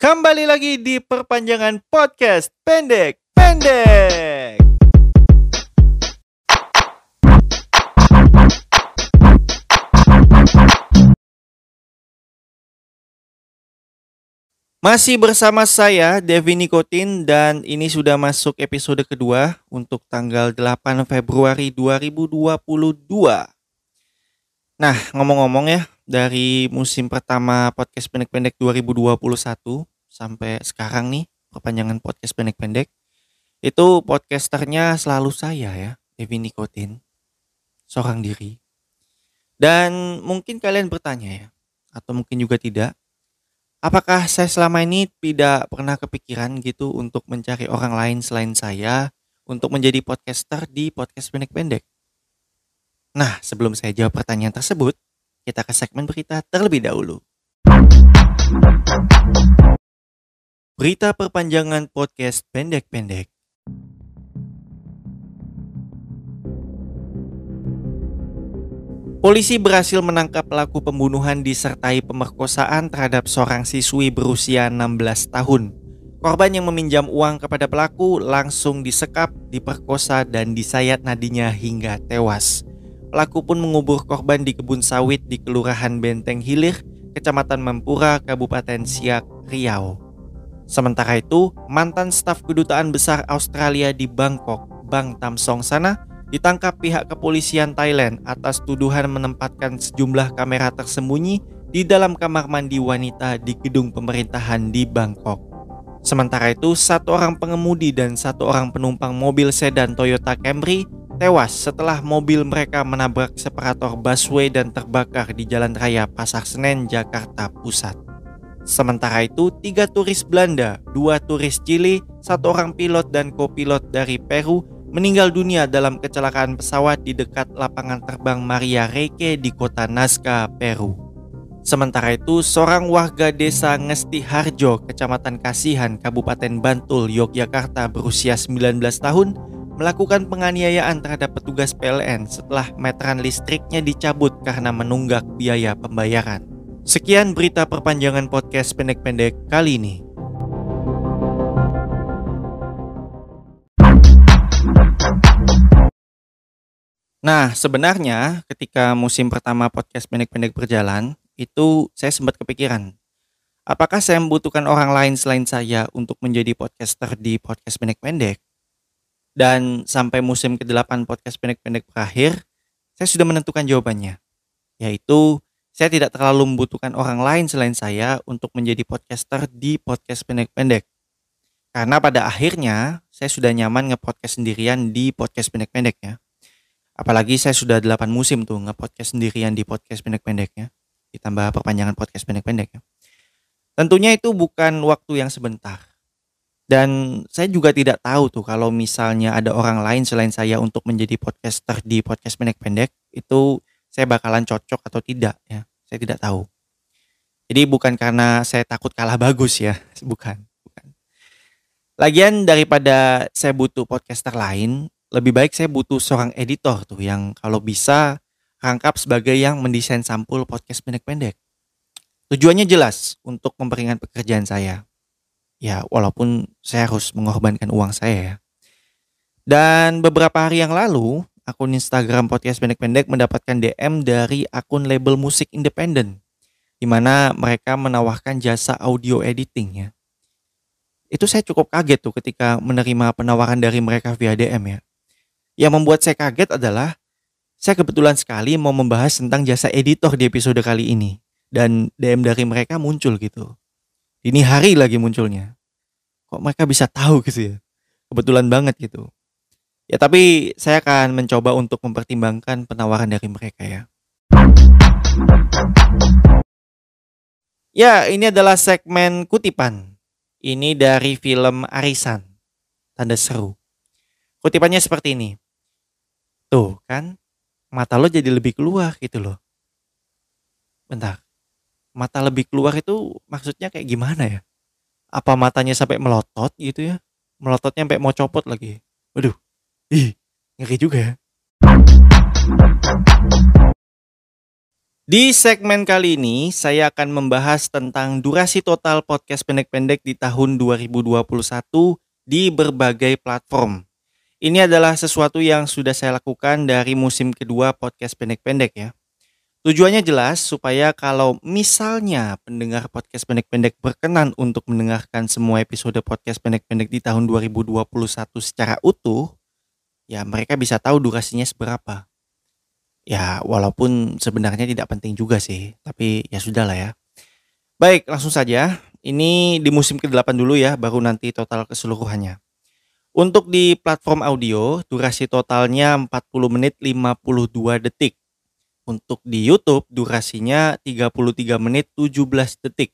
Kembali lagi di perpanjangan podcast pendek pendek. Masih bersama saya Devi Nikotin dan ini sudah masuk episode kedua untuk tanggal 8 Februari 2022. Nah, ngomong-ngomong ya, dari musim pertama podcast pendek-pendek 2021 sampai sekarang nih, perpanjangan podcast pendek-pendek, itu podcasternya selalu saya ya, Devi Nikotin, seorang diri. Dan mungkin kalian bertanya ya, atau mungkin juga tidak, apakah saya selama ini tidak pernah kepikiran gitu untuk mencari orang lain selain saya untuk menjadi podcaster di podcast pendek-pendek? Nah, sebelum saya jawab pertanyaan tersebut, kita ke segmen berita terlebih dahulu. Berita perpanjangan podcast pendek-pendek. Polisi berhasil menangkap pelaku pembunuhan disertai pemerkosaan terhadap seorang siswi berusia 16 tahun. Korban yang meminjam uang kepada pelaku langsung disekap, diperkosa, dan disayat nadinya hingga tewas. Pelaku pun mengubur korban di kebun sawit di Kelurahan Benteng Hilir, Kecamatan Mempura, Kabupaten Siak, Riau. Sementara itu, mantan staf kedutaan besar Australia di Bangkok, Bang Tamsong sana, ditangkap pihak kepolisian Thailand atas tuduhan menempatkan sejumlah kamera tersembunyi di dalam kamar mandi wanita di gedung pemerintahan di Bangkok. Sementara itu, satu orang pengemudi dan satu orang penumpang mobil sedan Toyota Camry tewas setelah mobil mereka menabrak separator busway dan terbakar di Jalan Raya Pasar Senen, Jakarta Pusat. Sementara itu, tiga turis Belanda, dua turis Chili, satu orang pilot dan kopilot dari Peru meninggal dunia dalam kecelakaan pesawat di dekat lapangan terbang Maria Reike di kota Nazca, Peru. Sementara itu, seorang warga desa Ngesti Harjo, Kecamatan Kasihan, Kabupaten Bantul, Yogyakarta berusia 19 tahun melakukan penganiayaan terhadap petugas PLN setelah meteran listriknya dicabut karena menunggak biaya pembayaran. Sekian berita perpanjangan podcast pendek-pendek kali ini. Nah, sebenarnya ketika musim pertama podcast pendek-pendek berjalan, itu saya sempat kepikiran, apakah saya membutuhkan orang lain selain saya untuk menjadi podcaster di podcast pendek-pendek? Dan sampai musim ke-8 podcast pendek-pendek berakhir, saya sudah menentukan jawabannya, yaitu saya tidak terlalu membutuhkan orang lain selain saya untuk menjadi podcaster di podcast pendek-pendek. Karena pada akhirnya, saya sudah nyaman nge-podcast sendirian di podcast pendek-pendek ya Apalagi saya sudah 8 musim tuh nge-podcast sendirian di podcast pendek-pendeknya. Ditambah perpanjangan podcast pendek-pendek ya. Tentunya itu bukan waktu yang sebentar. Dan saya juga tidak tahu tuh kalau misalnya ada orang lain selain saya untuk menjadi podcaster di podcast pendek-pendek, itu saya bakalan cocok atau tidak ya. Saya tidak tahu. Jadi bukan karena saya takut kalah bagus ya, bukan, bukan. Lagian daripada saya butuh podcaster lain, lebih baik saya butuh seorang editor tuh yang kalau bisa rangkap sebagai yang mendesain sampul podcast pendek-pendek. Tujuannya jelas untuk memperingan pekerjaan saya. Ya, walaupun saya harus mengorbankan uang saya ya. Dan beberapa hari yang lalu, akun Instagram podcast pendek-pendek mendapatkan DM dari akun label musik independen di mana mereka menawarkan jasa audio editing ya. Itu saya cukup kaget tuh ketika menerima penawaran dari mereka via DM ya. Yang membuat saya kaget adalah saya kebetulan sekali mau membahas tentang jasa editor di episode kali ini dan DM dari mereka muncul gitu. Ini hari lagi munculnya. Kok mereka bisa tahu gitu ya? Kebetulan banget gitu. Ya tapi saya akan mencoba untuk mempertimbangkan penawaran dari mereka ya. Ya, ini adalah segmen kutipan. Ini dari film Arisan. Tanda seru. Kutipannya seperti ini. Tuh kan, mata lo jadi lebih keluar gitu loh. Bentar, mata lebih keluar itu maksudnya kayak gimana ya? Apa matanya sampai melotot gitu ya? Melototnya sampai mau copot lagi. Waduh, ih, ngeri juga ya. Di segmen kali ini, saya akan membahas tentang durasi total podcast pendek-pendek di tahun 2021 di berbagai platform. Ini adalah sesuatu yang sudah saya lakukan dari musim kedua podcast pendek-pendek ya. Tujuannya jelas supaya kalau misalnya pendengar podcast pendek-pendek berkenan untuk mendengarkan semua episode podcast pendek-pendek di tahun 2021 secara utuh, ya mereka bisa tahu durasinya seberapa. Ya, walaupun sebenarnya tidak penting juga sih, tapi ya sudah lah ya. Baik, langsung saja. Ini di musim ke-8 dulu ya, baru nanti total keseluruhannya. Untuk di platform audio, durasi totalnya 40 menit 52 detik. Untuk di YouTube, durasinya 33 menit 17 detik.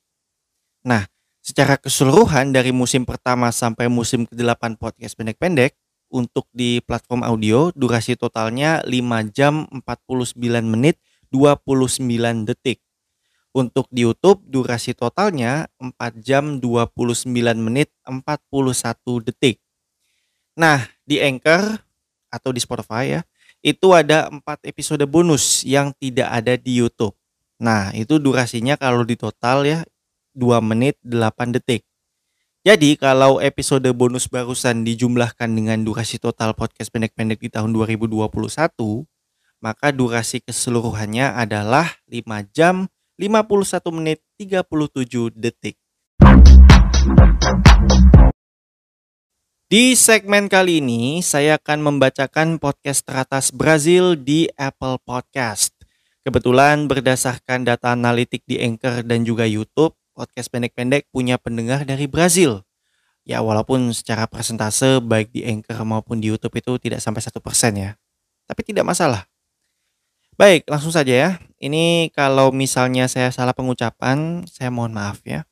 Nah, secara keseluruhan dari musim pertama sampai musim ke-8 podcast pendek-pendek, untuk di platform audio durasi totalnya 5 jam 49 menit 29 detik. Untuk di YouTube durasi totalnya 4 jam 29 menit 41 detik. Nah, di Anchor atau di Spotify ya, itu ada 4 episode bonus yang tidak ada di YouTube. Nah, itu durasinya kalau di total ya 2 menit 8 detik. Jadi kalau episode bonus barusan dijumlahkan dengan durasi total podcast pendek-pendek di tahun 2021, maka durasi keseluruhannya adalah 5 jam 51 menit 37 detik. Di segmen kali ini, saya akan membacakan podcast teratas Brazil di Apple Podcast. Kebetulan berdasarkan data analitik di Anchor dan juga YouTube, podcast pendek-pendek punya pendengar dari Brazil. Ya walaupun secara persentase baik di Anchor maupun di YouTube itu tidak sampai satu persen ya. Tapi tidak masalah. Baik, langsung saja ya. Ini kalau misalnya saya salah pengucapan, saya mohon maaf ya.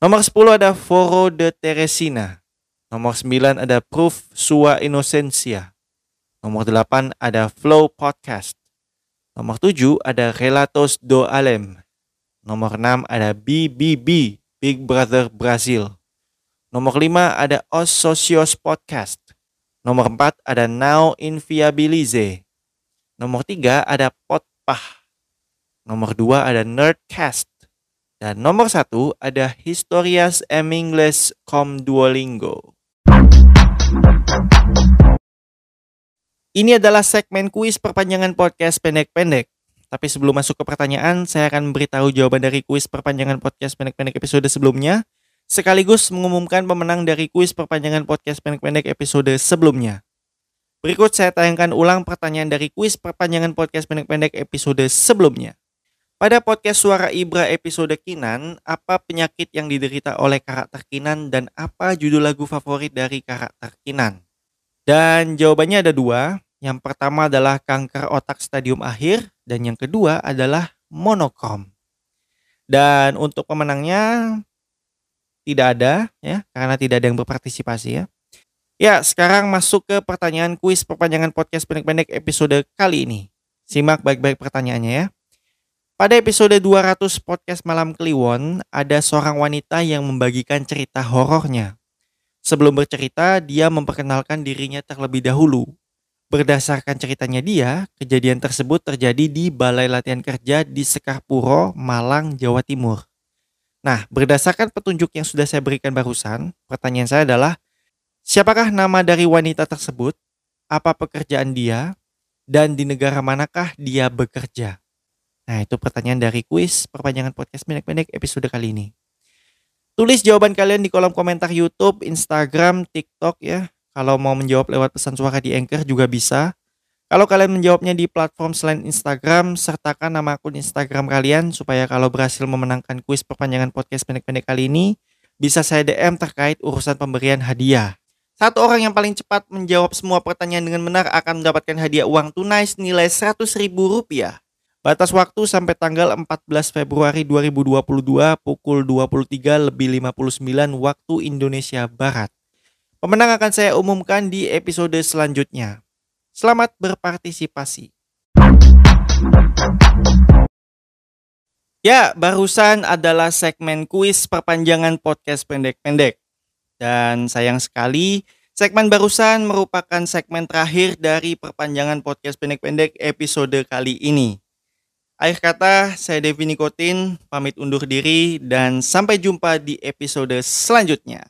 Nomor 10 ada Foro de Teresina. Nomor 9 ada Proof Sua Innocencia. Nomor 8 ada Flow Podcast. Nomor 7 ada Relatos do Alem. Nomor 6 ada BBB, Big Brother Brazil. Nomor 5 ada Os Socios Podcast. Nomor 4 ada Now Inviabilize. Nomor 3 ada Potpah. Nomor 2 ada Nerdcast. Dan nomor 1 ada Historias em Inglés com Duolingo. Ini adalah segmen kuis perpanjangan podcast pendek-pendek. Tapi sebelum masuk ke pertanyaan, saya akan memberitahu jawaban dari kuis perpanjangan podcast pendek-pendek episode sebelumnya, sekaligus mengumumkan pemenang dari kuis perpanjangan podcast pendek-pendek episode sebelumnya. Berikut saya tayangkan ulang pertanyaan dari kuis perpanjangan podcast pendek-pendek episode sebelumnya. Pada podcast Suara Ibra episode Kinan, apa penyakit yang diderita oleh karakter Kinan dan apa judul lagu favorit dari karakter Kinan? Dan jawabannya ada dua, yang pertama adalah kanker otak stadium akhir dan yang kedua adalah monokrom. Dan untuk pemenangnya tidak ada ya karena tidak ada yang berpartisipasi ya. Ya, sekarang masuk ke pertanyaan kuis perpanjangan podcast pendek-pendek episode kali ini. Simak baik-baik pertanyaannya ya. Pada episode 200 podcast Malam Kliwon, ada seorang wanita yang membagikan cerita horornya. Sebelum bercerita, dia memperkenalkan dirinya terlebih dahulu Berdasarkan ceritanya dia, kejadian tersebut terjadi di Balai Latihan Kerja di Sekarpuro, Malang, Jawa Timur. Nah, berdasarkan petunjuk yang sudah saya berikan barusan, pertanyaan saya adalah, siapakah nama dari wanita tersebut, apa pekerjaan dia, dan di negara manakah dia bekerja? Nah, itu pertanyaan dari kuis perpanjangan podcast pendek-pendek episode kali ini. Tulis jawaban kalian di kolom komentar YouTube, Instagram, TikTok ya. Kalau mau menjawab lewat pesan suara di Anchor juga bisa. Kalau kalian menjawabnya di platform selain Instagram, sertakan nama akun Instagram kalian supaya kalau berhasil memenangkan kuis perpanjangan podcast pendek-pendek kali ini, bisa saya DM terkait urusan pemberian hadiah. Satu orang yang paling cepat menjawab semua pertanyaan dengan benar akan mendapatkan hadiah uang tunai senilai rp rupiah. Batas waktu sampai tanggal 14 Februari 2022 pukul 23 lebih 59 waktu Indonesia Barat. Pemenang akan saya umumkan di episode selanjutnya. Selamat berpartisipasi. Ya, barusan adalah segmen kuis perpanjangan podcast pendek-pendek. Dan sayang sekali, segmen barusan merupakan segmen terakhir dari perpanjangan podcast pendek-pendek episode kali ini. Akhir kata, saya Devi Nikotin, pamit undur diri dan sampai jumpa di episode selanjutnya.